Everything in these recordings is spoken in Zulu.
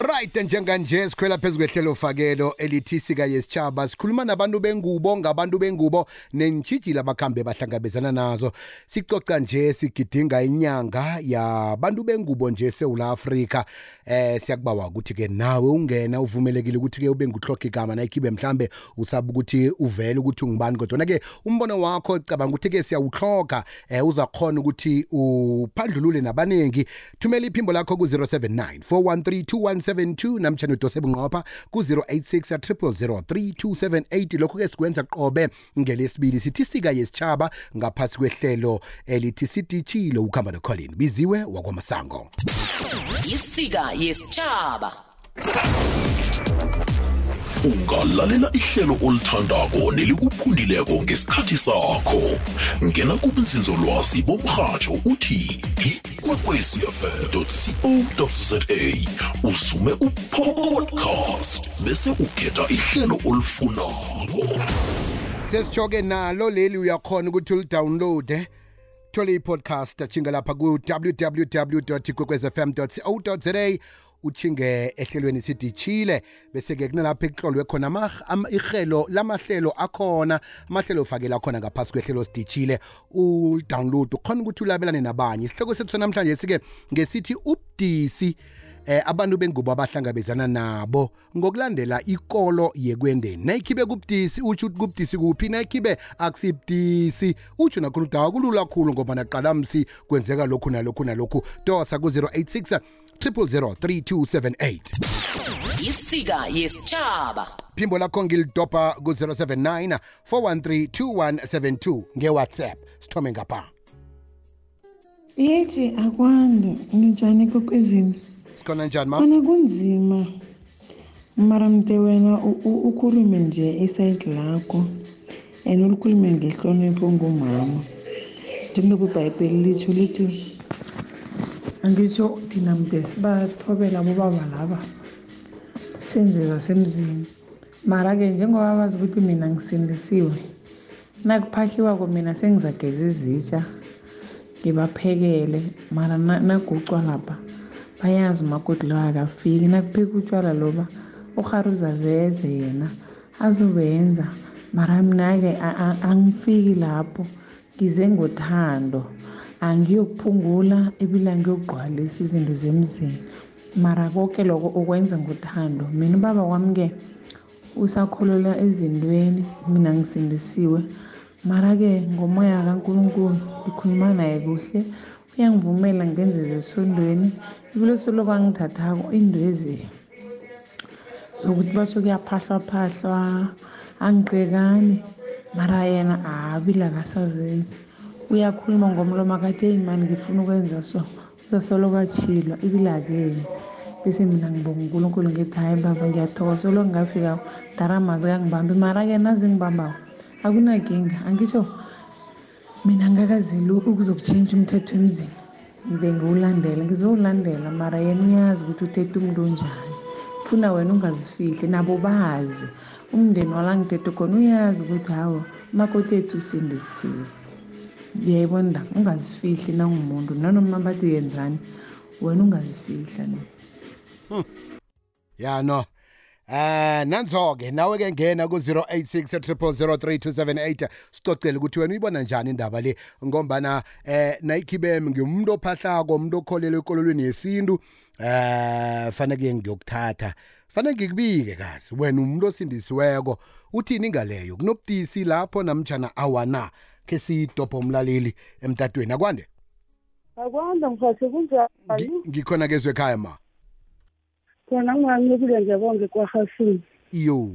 right njenganje sikhwela phezu kwehlelo fakelo elithi sika yesitshaba sikhuluma nabantu bengubo ngabantu bengubo nentshijila abakhambe bahlangabezana nazo. Sicoca nje sigidinga inyanga yabantu bengubo nje eSouth Africa eh siyakubawa ukuthi ke nawe ungena uvumelekile ukuthi ke ube nguhloka igama nayikhibe mhlambe usaba ukuthi uvele ukuthi ungubani. Kodwa ke umbono wakho icabanga ukuthi ke siyawuhloka eh uzakhona ukuthi uphandlulule nabanengi. Thumela iphimbo lakho ku 079 413 2172 namtshana udose bunqopha ku-086 0003278 lokhu ke sikwenza qobe ngelesibili. Sithi sika yesitshaba ngaphasi kwehlelo elithi siditshile ukuhamba nocolin. Biziwe wakwamasango. Isika yesitshaba ungalalela ihlelo olithandako nelikuphundileko ngesikhathi sakho. Ngena kubunzinzolwazi bomrhatsho uthi ikwekwecfm co za usume upodcast bese ukhetha ihlelo olifunako. Sesitsho-ke nalo leli uyakhona ukuthi ulidownloade thole i-podcast ajinga lapha ku-www ikwekwezfm co za uchinge ehlelweni siditshile bese-ke kunalapho ekuhlolwe khona ama- ama- ihlelo lamahlelo akhona amahlelo ufakela khona ngaphasi kwehlelo siditshile udownload ukhona ukuthi ulabelane nabanye. Isihloko sethu namhlanje sike ngesithi ubudisi eh abantu bengubo abahlangabezana nabo ngokulandela ikolo yekwendeni nayikhibe kubudisi utsho ukuthi kubudisi kuphi? Nayikhibe akusibudisi. Utsho nakhona ukuthi akulula khulu ngoba naqalamsi kwenzeka lokhu nalokhu nalokhu. Dosa ku-086 0003278 isika yesitshaba phimbo lakho ngilidobha ku-079 413 2172 ngewhatsapp sithome ngapha. Yethi akwande. Nginjani kokwezini sikhona njani ma khona kunzima. Mara mde wena u- u- ukhulume nje esayidi lakho and ulikhulume ngehlonipho ngumama njengoba ibhayibheli litsho lithi angitsho thina mde sibathobela bobaba laba senze zasemzini. Mara-ke njengoba bazi ukuthi mina ngisindisiwe nakuphahliwako mina sengizageza izitsha ngibaphekele mara na- nagucwa lapha. Bayazi umakoti lo akafiki nakupheka utshwala loba uharuza zeze yena azobenza. Mara mina-ke a- a- angifiki lapho ngize ngothando. Angiyokuphungula ebile angiyokugqwalisa izinto zemzini. Mara konke loko ukwenza ngothando. Mina ubaba kwami-ke usakholelwa ezintweni mina ngisindisiwe. Mara-ke ngomoya kankulunkulu ngikhuluma naye kuhle. Uyangivumela ngenze zesondweni ibile soloko angithathako indwezi zokuthi batsho kuyaphahlwaphahlwa angigcekani mara yena abile akasazenzi uyakhuluma ngomlomo akathi eyi mani ngifuna ukwenza so. Uzasoloko atshilwa ibile akenzi bese mina ngibonga unkulunkulu ngithi hayi baba ngiyathokoza. Soloko ngafikako daramazi kangibambi mara-ke nazi ngibambako akunakinga. Angitsho mina ngakazili ukuzokutshintsha umthetho emzini ngide ngiwulandela ngizowulandela mara yena uyazi ukuthi uthethe umuntu onjani. Funa wena ungazifihli nabo bazi. Umndeni wala ngithethe khona uyazi ukuthi hawa umakoti ethu usindisiwe. Ngiyayibona ungazifihli nangumuntu nanoma bathi yenzani wena ungazifihla ne. Ya no Eh nanzo-ke nawe-ke ngena ku-086 0003278 sicocele ukuthi wena uyibona njani indaba le? Ngombana eh nayikhibe ngimuntu ophahlako umuntu okholelwa ekololweni yesintu. Eh faneke ngiyokuthatha. Fanele ngikubike kazi. Wena umuntu osindisiweko uthini ngaleyo kunobudisi lapho namtjana awana ke siyidobho umlaleli emtatweni. Akwande? Akwanda mfase kunjani? Ngi- ngikhona kezwe ekhaya ma. Khona ngingancikile nje bonke kwahasini iyo.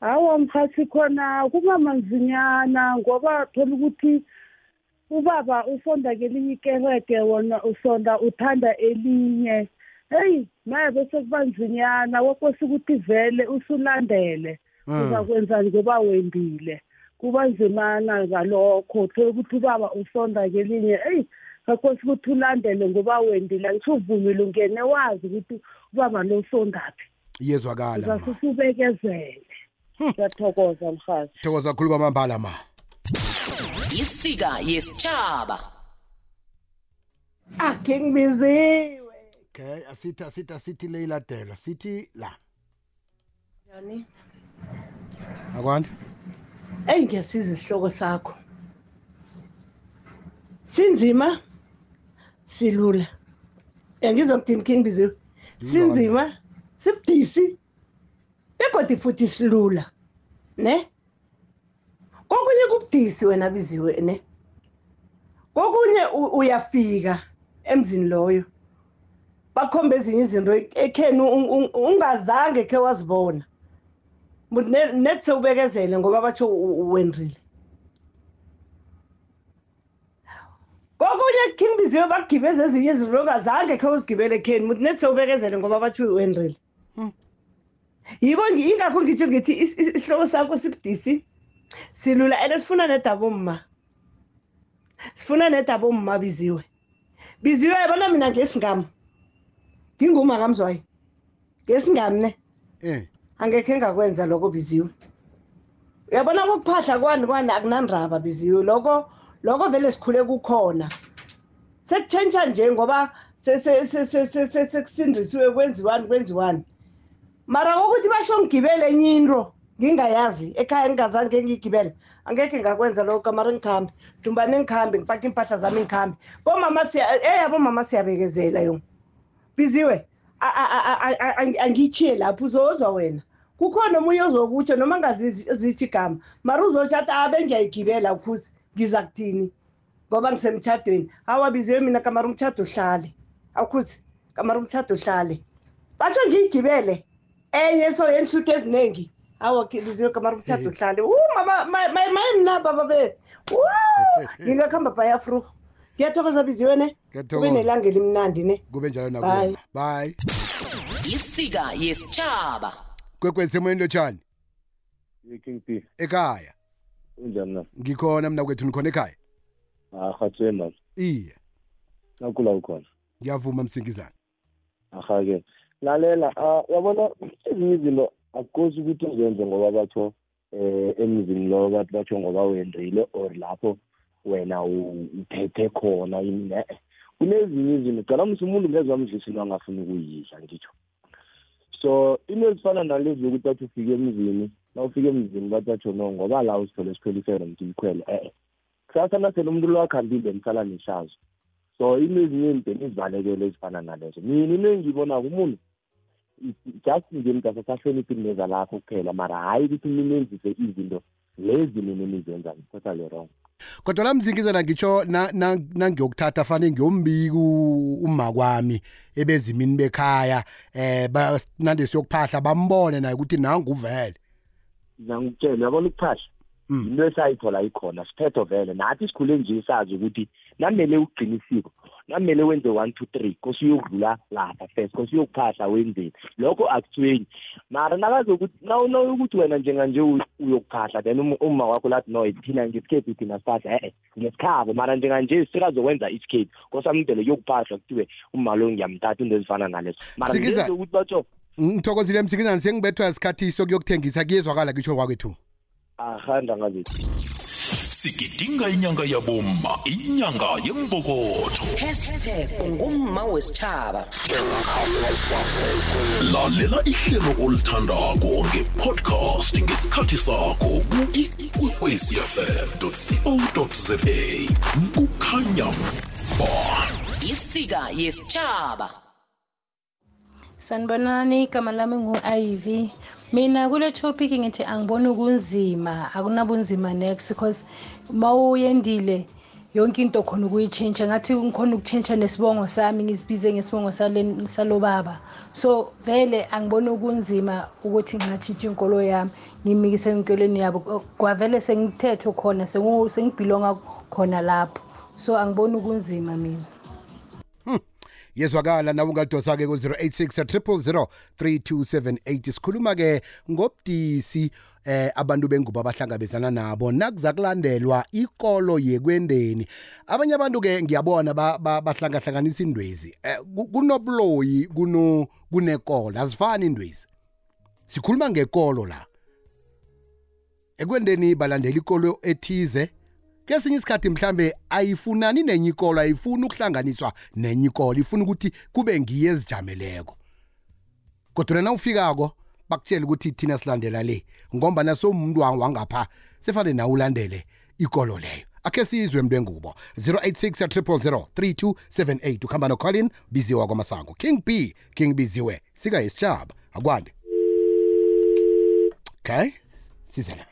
Hawa mkhathi khona kumamanzinyana ngoba thola ukuthi ubaba usonda kelinye ikerede wona usonda uthanda elinye. Heyi maye bese kuba nzinyana wakose ukuthi vele usulandele. Mm. uzakwenzani ngoba wendile kuba nzimana ngalokho thola ukuthi ubaba usonda kelinye. Eyi kakose ukuthi ulandele ngoba wendile angisho uvumile ungene wazi ukuthi ubaba lo usondaphi iyezwakala ma. Uzasusubekezele ngiyathokoza mhathi thokoza kakhulu kwamambala ma. Isika yesitshaba akhe ngibiziwe. Okay asithi asithi asithi leyiladela sithi la. Njani? akwani? Ey ngiyasiza isihloko sakho. Sinzima? Silula. Yangizwa kudini king biziwe. Sinzima sibudisi begodwa futhi silula. Ne? Kokunye kubudisi wena biziwe ne? Kokunye uyafika emzini loyo. Bakhomba ezinye izinto ekheni un- un- ungazange ke wazibona. But ne- net sewubekezele ngoba batsho wendrile. Kokunye King Biziwe bakugibeza ezinye izinto ongazange khe uzigibele ekheni, but net sewubekezele ngoba batsho wendrile. Yiko ngi- yingakho ngitsho ngithi is- is- isihloko sakho sibudisi silula and sifuna nedabo mma. Sifuna nedabo mma biziwe. Biziwe yabona mina ngesingam. Nginguma kamzwayi. Ngesingam ne. eh angekhe ngakwenza lokho biziwe uyabona kokuphahla kwani kwani akunandaba biziwe lokho lokho vele sikhule kukhona. Sekutshentsha nje ngoba se- se- se- se- se- se- sekusindisiwe kwenziwani kwenziwani. Mara kokuthi basho ngigibele enye into ngingayazi. Ekhaya ngingazange ngiyigibele angekhe ngakwenza lokho mara ngikhambe. Dumbane ngikhambe ngipake iimpahla zami ngikhambe. Bomama eyabomama siyabekezela yo biziwe a- a- a- a- a- a- angiyitshiye lapho uzozwa wena. Kukhona omunye ozokutsho noma ngazithi igama. Mara uzotsho athi abe ngiyayigibela ukhuzi ngiza kuthini ngoba ngisemtshadweni hawa biziwe mina kamara umtshado uhlale. Awukhuzi kamara umtshado uhlale. Batsho ngiyigibele. Enye so yenhluthu eziningi hawa ke biziwe kamara umtshado uhlale. Maye mna baba be ngingakuhamba bhayafruh ngiyathokoza biziwe ne? Ngiyathokoza. kube nelanga elimnandi ne? Kube njalo Bye. nakuwena bye. Isika yesitshaba kwekwezi semoyeni lotshani King P. Ekhaya. Unjani na ngikhona mina kwethu nikhona ekhaya? Ahathwe man iye. Nakula ukhona. Ngiyavuma msingizana aha ke. Lalela ah, uyabona ezinye izinto akukosi ukuthi uzenze ngoba batho eh emzini lo bathi batho ngoba wendrile or lapho wena u- uphethe khona yini eh kunezinye izinto cala mse umuntu ngezwa mdlisi into angafuni ukuyidla ngitsho so into ezifana nalezi yokuthi bathi ufike emzini na ufike emzini bathi batsho no ngoba la uzithole sikhwelisele nokuthi uyikhwele e-e kusasa nasele umuntu lo akhambile nisala nehlazo so into ezinye izinto ezibalekele ezifana nalezo. Mina into engiyibonako umuntu just nje mntu asasahloniphi ineza lakho kuphela mara hhayi ukuthi mina enzise izinto lezi mina enizenza totally wrong. Kodwa la mzingizana ngitsho na- na- nangiyokuthatha fane ngiyombika u- uma kwami ebezimini bekhaya eh ba- nande siyokuphahla bambone naye ukuthi nangu vele ngizangikutshela uyabona ukuphahla Mm. into esayithola ikhona siphetho vele. Nathi sikhule nje sazi ukuthi namele ugcina isiko namele wenze one two three kose uyokudlula lapha first kose uyokuphahla wenzeni. Lokho akuthwenyi mara nakazokuthi nawukuthi wena njenganje u- uyokuphahla then um- umma wakho lathi no thina ngesikhethu thina siphahla e-e ngesikhabo mara njenganje sikazokwenza isikhethu kosamdele kuyokuphahla kuthiwe umma lo ngiyamthatha into ezifana nalezo. Mara Sikiza- ngezokuthi batsho ngithokozile mzingizana sengibethwa isikhathi sokuyokuthengisa kuyezwakala ngitsho kwakwethu. Ahanda ngazethu sigidinga inyanga yabomma inyanga yembokotho. Hashtag ngumma wesitshaba lalela ihlelo olithandako ngepodcast ngesikhathi sakho ku-ikwekwecfm co za kukhanya ba isika yesitshaba sanibonani igama lami ngu-iv mina kule topic ngithi angiboni kunzima akunabunzima next because ma uyendile yonke into khona ukuyitshintsha ngathi ngikhona ukutshintsha nesibongo sami ngisibize ngesibongo salo baba. So vele angiboni kunzima ukuthi ngingatshintsha inkolo yami ngimikise enkolweni yabo. Kwavele sengithetho khona sengibhilonga khona lapho. So angiboni kunzima mina. Yezwakala nawe ungalidosa-ke ku-086 000 3278 sikhuluma-ke ngobudisi eh abantu bengubo abahlangabezana nabo. Nakuza kulandelwa ikolo yekwendeni. Abanye abantu-ke ngiyabona ba- ba- bahlangahlanganisa indwezi. Eh, ku- kunobuloyi kuno kunekolo. Azifani indwezi. Sikhuluma ngekolo la. Ekwendeni balandela ikolo ethize. Kesinye isikhathi mhlambe ayifunani nenye ikolo ayifuni ukuhlanganiswa nenye ikolo ifuna ukuthi kube ngiye ezijameleko. Kodwa na ufikako bakutshela ukuthi thina silandela le ngomba naso umuntu wangapha sefane nawe ulandele ikolo leyo. Akhe sizwe mntu engubo 086 3278 ukuhamba nocolin biziwa kwamasango king b king biziwe sika yisitshaba akwande. Okay size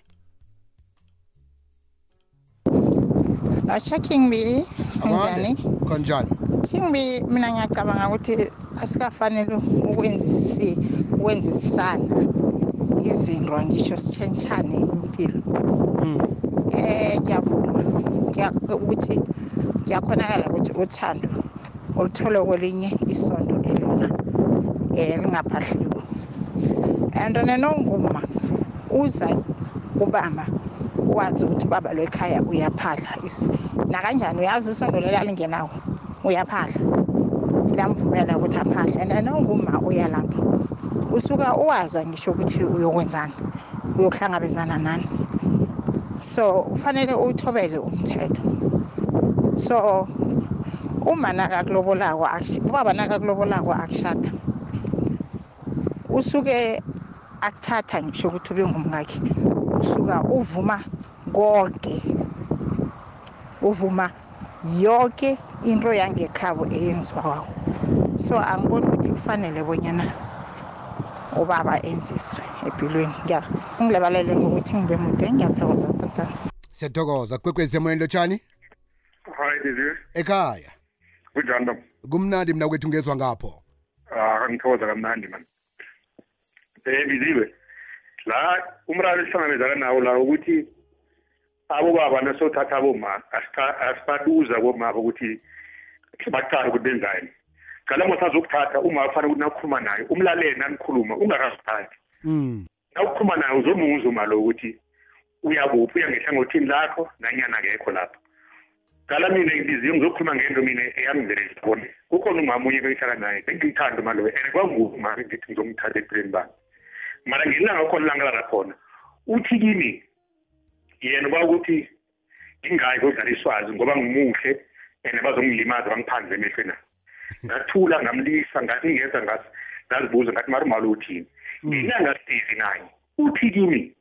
Lotsha King B unjani? kanjani King B mina ngiyacabanga ukuthi asikafanele ukwenzisi ukwenzisana izinto ngisho sitshentshane impilo. Eh ngiyavuma Ngiya- ukuthi ngiyakhonakala ukuthi uthando uluthole kwelinye isondo elinga elingaphahliwe. And nenonguma uza kubamba wazi ukuthi ubaba lwekhaya uyaphahla is nakanjani? Uyazi isondo lela lingenawo uyaphahla. Lamvumela ukuthi aphahle and nonguma uya lapho. Usuka uwaza ngisho ukuthi uyokwenzani uyokuhlangabezana nani. So kufanele uwuthobele umthetho. So uma nakakulobolako akush- ubaba nakakulobolako akushada. Usuke akuthatha ngisho ukuthi ube ngumngakhe usuka uvuma konke. Uvuma yonke into yangekhabo eyenziwa kwawo so angiboni ukuthi kufanele bonyana ubaba enziswe empilweni ungilebalele ngokuthi ngibe mude. Ngiyathokoza tata. Siyathokoza. Kwekwezi emoyeni lotshani? Ekhaya? Kunjani baba kumnandi mna kwethu ngezwa ngapho. Ah ngithokoza kamnandi man. Eh biziwe la umraro esihlangabezana nawo la ukuthi abobaba nasothatha aboma asibaduza bomaba ukuthi baqale ukuthi benzani ngala mothi azokuthatha uma kufanele ukuthi nakukhuluma naye umlalele nanikhuluma ungakaziphathi. Mm. Nawukhuluma naye uzomuza uma lo ukuthi uyakuphi uya ngehlangothini lakho nanyana akekho lapho. Ngala mina ngibiziwe ngizokhuluma ngento mina eyangivelelisa bona. Kukhona umama unye bengihlala naye bengimthanda umalowe and kwangubo mara ngithi ngizomthatha empilweni bami mara ngelanga khona langalala khona uthi kimi yena uba ukuthi ngingayi kodlala iswazi ngoba ngimuhle and bazongilimaza bangiphandle emehlweni ngathula ngamlisa ngathi ngenza ngathi ngazibuza ngathi mara umalo uthini? Ngenyanga steve naye uthi kimi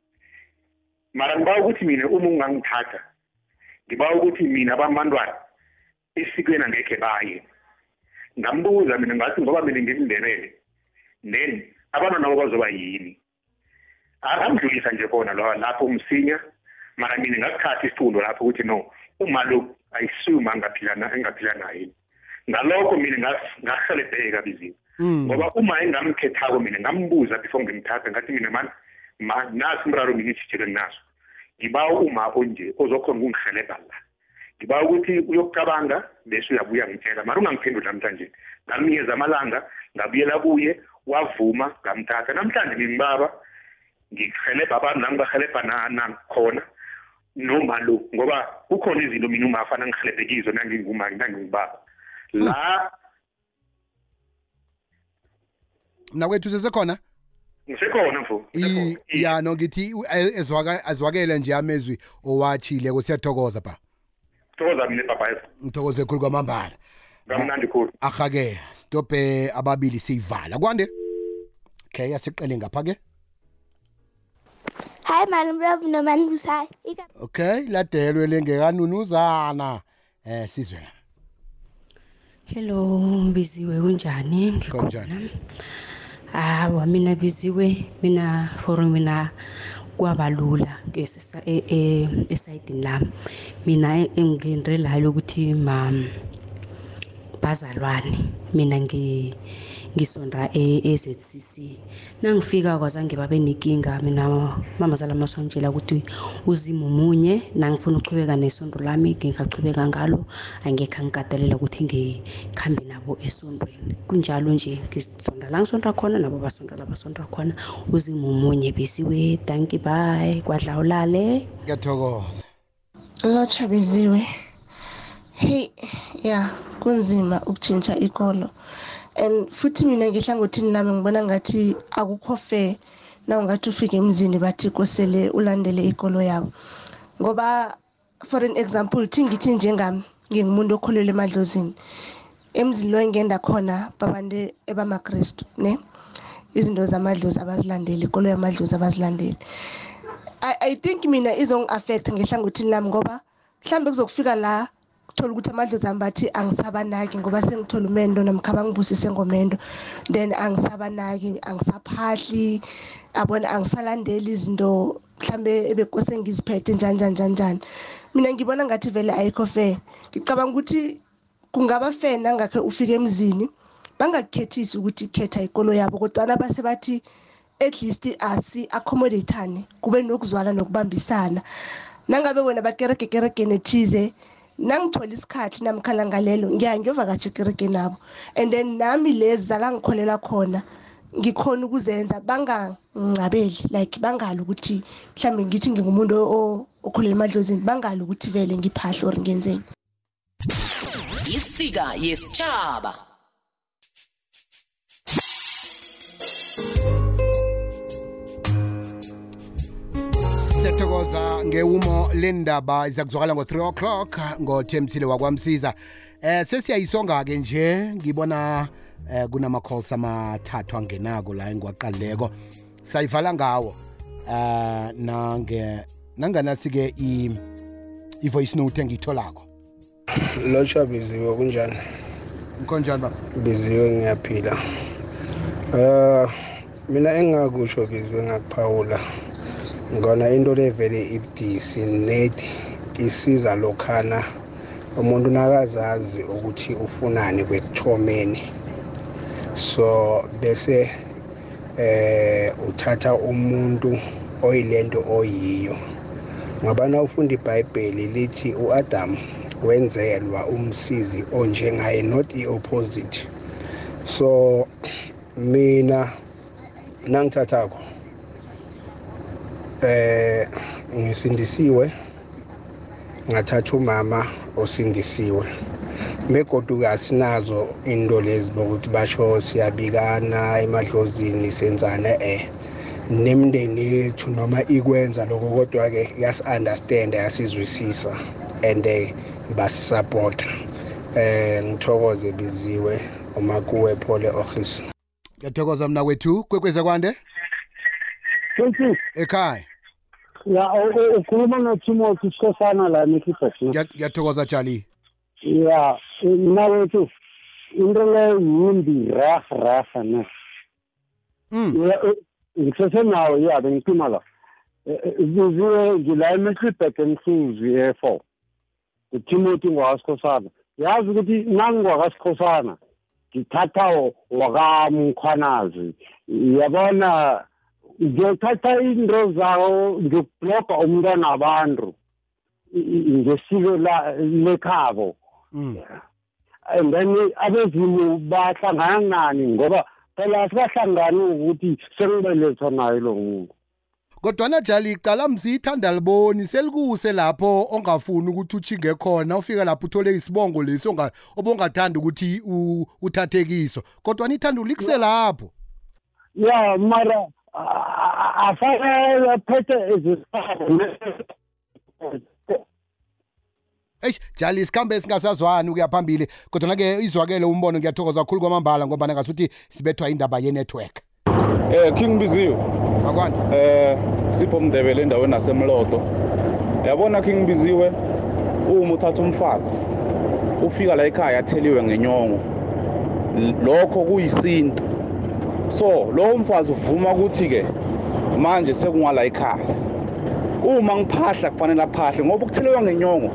mara ngiba ukuthi mina uma ungangithatha ngiba ukuthi mina abantwana esikweni angekhe baye. Ngambuza mina ngathi ngoba mina ngimndebele then abantwana nabo bazoba yini? Angamdlulisa nje khona lapho umsinya mara mina ngakuthatha isifundo lapho ukuthi no uma lo ayisuma engaphila na engaphila naye ngalokho mina ngas- ngahelebheka biziwe ngoba uma engamkhethako mina ngambuza before ngimthatha ngathi mina mani ma nasi umraro mina isitshele naso. Ngibawa uma onje ozokhona ukungihelebha la. Ngibawa ukuthi uyokucabanga bese uyabuya ngitshela mara ungangiphenduli namhlanje ngamnikeza amalanga ngabuyela kuye wavuma ngamthatha. Namhlanje ngingibaba ngihelebha abantu nangibahelebha na- nakhona. Noma lo ngoba kukhona izinto mina uma afana ngihelebhe kizo nanginguma nangingubaba. La mna kwethu sesekhona ngisekhona mfo. I- ya no ngithi u- e- ezwaka- azwakele nje amezwi owatshileko siyathokoza ba thokoza mina ebhabhayezo ngithokoze khulu kwamambala. Kamnandi khulu. Arha-ke stophe ababili siyivala. Kwande? Okay asiqele ngapha-ke. Hi man, love no man who's high. okay ladelwe lengekanunuzana eh sizwe la Hello Biziwe kunjani? Kunjani? Ngikhona. Hawa mina Biziwe mina for mina kwabalula ngesisa e- e- esayidini lami. Mina e- engingenrelayo ukuthi ma bazalwane mina ngi ngisonda e- e-ZCC nangifika kwazange babe nenkinga mina mama zala maswangitshela ukuthi uzimo munye nangifuna ukuchubeka nesondo lami ngingachubeka ngalo. Angekhe angikatelela ukuthi ngikhambe nabo esondweni kunjalo nje ngisonda la ngisonda khona nabo basonda la basonda khona. Uzimo munye besiwe danki bye. Kwadla ulale. Ngiyathokoza. Lotsha beziwe hey ya kunzima ukutshintsha ikolo. And futhi mina ngehlangothini lami ngibona ngathi akukho fair na ungathi ufike emzini bathi kosele ulandele ikolo yabo. Ngoba for an example thi ngithi njengami ngingumuntu okholelwa emadlozini. Emzini lo engenda khona babantu ebamakrestu ne? Izinto zamadlozi abazilandeli ikolo yamadlozi abazilandeli. I, i think mina izongi-affecta ngehlangothini lami ngoba mhlawumbe kuzokufika la kuthola ukuthi amadlozi ami bathi angisabanaki ngoba sengithola umendo namkha bangibusise ngomendo. Then angisabanaki angisaphahli abona angisalandeli izinto mhlambe ebekose ngiziphethe njani njani njani njani. Mina ngibona ngathi vele ayikho fair. Ngicabanga ukuthi kungaba fair nangakhe ufike emzini bangakukhethisi ukuthi khetha ikolo yabo kodwana base bathi at least asi-accommodatane kube nokuzwala nokubambisana. Nangabe wena bakerege keregeni ethize nangithola isikhathi namkhala ngalelo ngiya ngiyovakatsha ekeregeni abo and then nami lezi zala ngikholela khona ngikhona ukuzenza bangangcabeli like bangali ukuthi mhlawumbe ngithi ngingumuntu o- okholela emadlozini bangali ukuthi vele ngiphahle or ngenzeni. Isika yesitshaba siyathokoza ngewumo lendaba izakuzwakala ngo-3 o'clock ngothemthile wakwamsiza. Eh sesiyayisonga-ke nje ngibona eh kunama-calls amathathu angenako la engiwaqalileko. Sayivala ngawo eh nange nanganasi-ke i- i-voice note engiyitholako. Lotsha biziwe kunjani? Nkonjani baba? Biziwe ngiyaphila. Eh mina engingakusho biziwe ngakuphawula ngona into levele ibudisi net isiza lokhana umuntu nakazazi ukuthi ufunani kwekuthomeni. So bese eh uthatha umuntu oyilento oyiyo. Ngabana ufunda ibhayibheli lithi uAdam wenzelwa umsizi onjengaye not i-opposite so mina nangithathakho eh ngisindisiwe ngathatha umama osindisiwe. Begodu asinazo into lezi bokuthi basho siyabikana emadlozini senzana eh nemndeni yethu noma ikwenza lokho kodwa ke yasi-understand yasizwisisa and eh, basisapota. Eh ngithokoze biziwe uma kuwe phole office ngiyathokoza mna wethu kwekweza kwande? Ekhaya. Ya u- u- ukhuluma noTimothy Sikhosana la eMikipha. Ngiya- ngiyathokoza jali Ya, mina wethu into le yimbi rah rah ne. Ya, u- Ngisesenawo ya bengicima la. Biziwe ngila eMikipha emhluzi e4. uTimothy ngwakasikhosana. Yazi ukuthi nangwakasikhosana ngithatha wakamkhwanazi. Yabona ngiyothatha into zawo ngiyokubloga umntwana abantu ngesiko lekhabo. And then abezimu bahlangana nani ngoba phela asibahlangani ukuthi sengibelethwa naye lo muntu. Kodwana jali icala mzithanda liboni selikuse lapho ongafuni ukuthi uchinge khona ufika lapho uthole isibongo lesi onga- obongathanda ukuthi u- uthathe kiso. Kodwana ithanda ulikuse lapho. Ya mara afanele phethe izisabo eish jali isikhambe esingasazwani ukuya phambili kodwana-ke izwakele umbono ngiyathokoza kakhulu kwamambala ngoba ngasuthi sibethwa indaba ye-network Eh King Biziwe. Akwani. Eh sipho mndebele endaweni nasemlodo. Yabona King Biziwe uma uthatha umfazi ufika la ekhaya atheliwe ngenyongo. L- Lokho kuyisinto. So lo mfazi uvuma ukuthi ke manje sekungala ekhaya. Uma ngiphahla kufanele aphahle ngoba ukutheliwa ngenyongo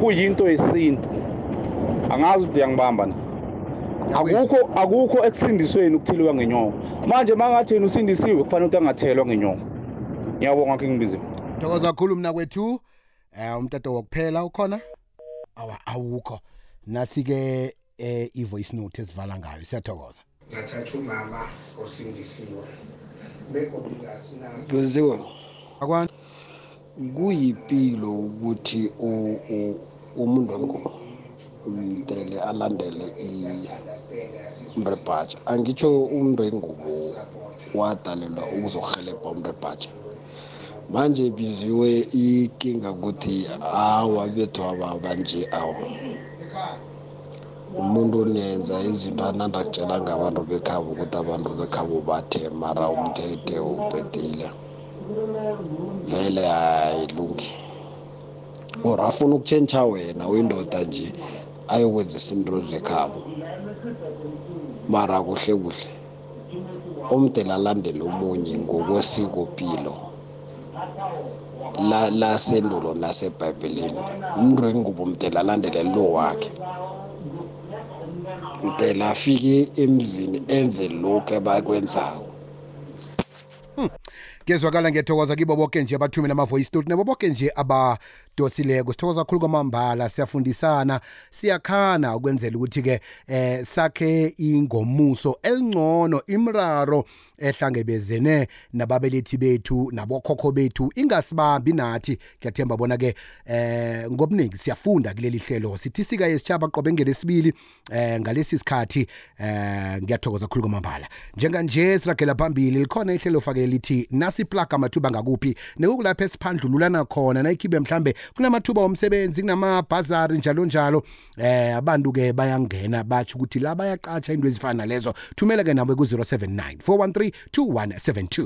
kuyinto yesinto. Angazi ukuthi uyangibamba na. akukho akukho ekusindisweni ukutheliwa ngenyongo. Manje mangathi yena usindisiwe kufanele ukuthi angathelwa ngenyongo. Ngiyabonga khe ngibiziwe thokoza kakhulu mna kwethu. Um umtato wokuphela ukhona? Awa awukho. Nasi-ke eh, i-voice note esivala ngayo. Siyathokoza. Ngathatha umama osindisiwe. Begodu asinazo biziwe akwani kuyimpilo ukuthi u- u- umuntu wengubo mdele alandele umrebhatsha angitsho umuntu wengubo wadalelwa ukuzohelebha umrebhatsha manje biziwe ikinga ukuthi awa bethu ababa nje awa. Umuntu nenza izinto anandakutshela ngabantu bekhabo ukuthi abantu bekhabo bathe mara umthethe uqedile. Vele ayilungi. Or afuna ukutshentsha wena uyindoda nje ayokwenza izinto zekhabo. Mara kuhle kuhle. Umdela alandele omunye ngokwesikopilo la lasendulo nasebhayibhelini umntu engubo umdela alandele lo wakhe. Mdela afike emzini enze lokhu abakwenzako kezwakala ngiyathokoza kibo boke nje abathumela ama-voice note nabo boke nje abadosileko sithokoza kakhulu kwamambala siyafundisana siyakhana ukwenzela ukuthi-ke eh sakhe ingomuso elingcono imraro ehlangabezene nababelethi bethu nabokhokho bethu ingasibambi nathi. Ngiyathemba bona-ke eh ngobuningi siyafunda kuleli hlelo. Sithi sika yesitshaba qobe ngelesibili eh ngalesi sikhathi eh ngiyathokoza kakhulu kwamambala. Njenganje siragela phambili likhona ihlelo fakele lithi nasiplaga amathuba ngakuphi? Nekukulapho esiphandlululana khona nayikhibe mhlambe kunamathuba omsebenzi kunamabhazari njalo njalo. Eh abantu-ke bayangena batsho ukuthi la bayaqatsha into ezifana nalezo thumela-ke nabo ku-079 413 2172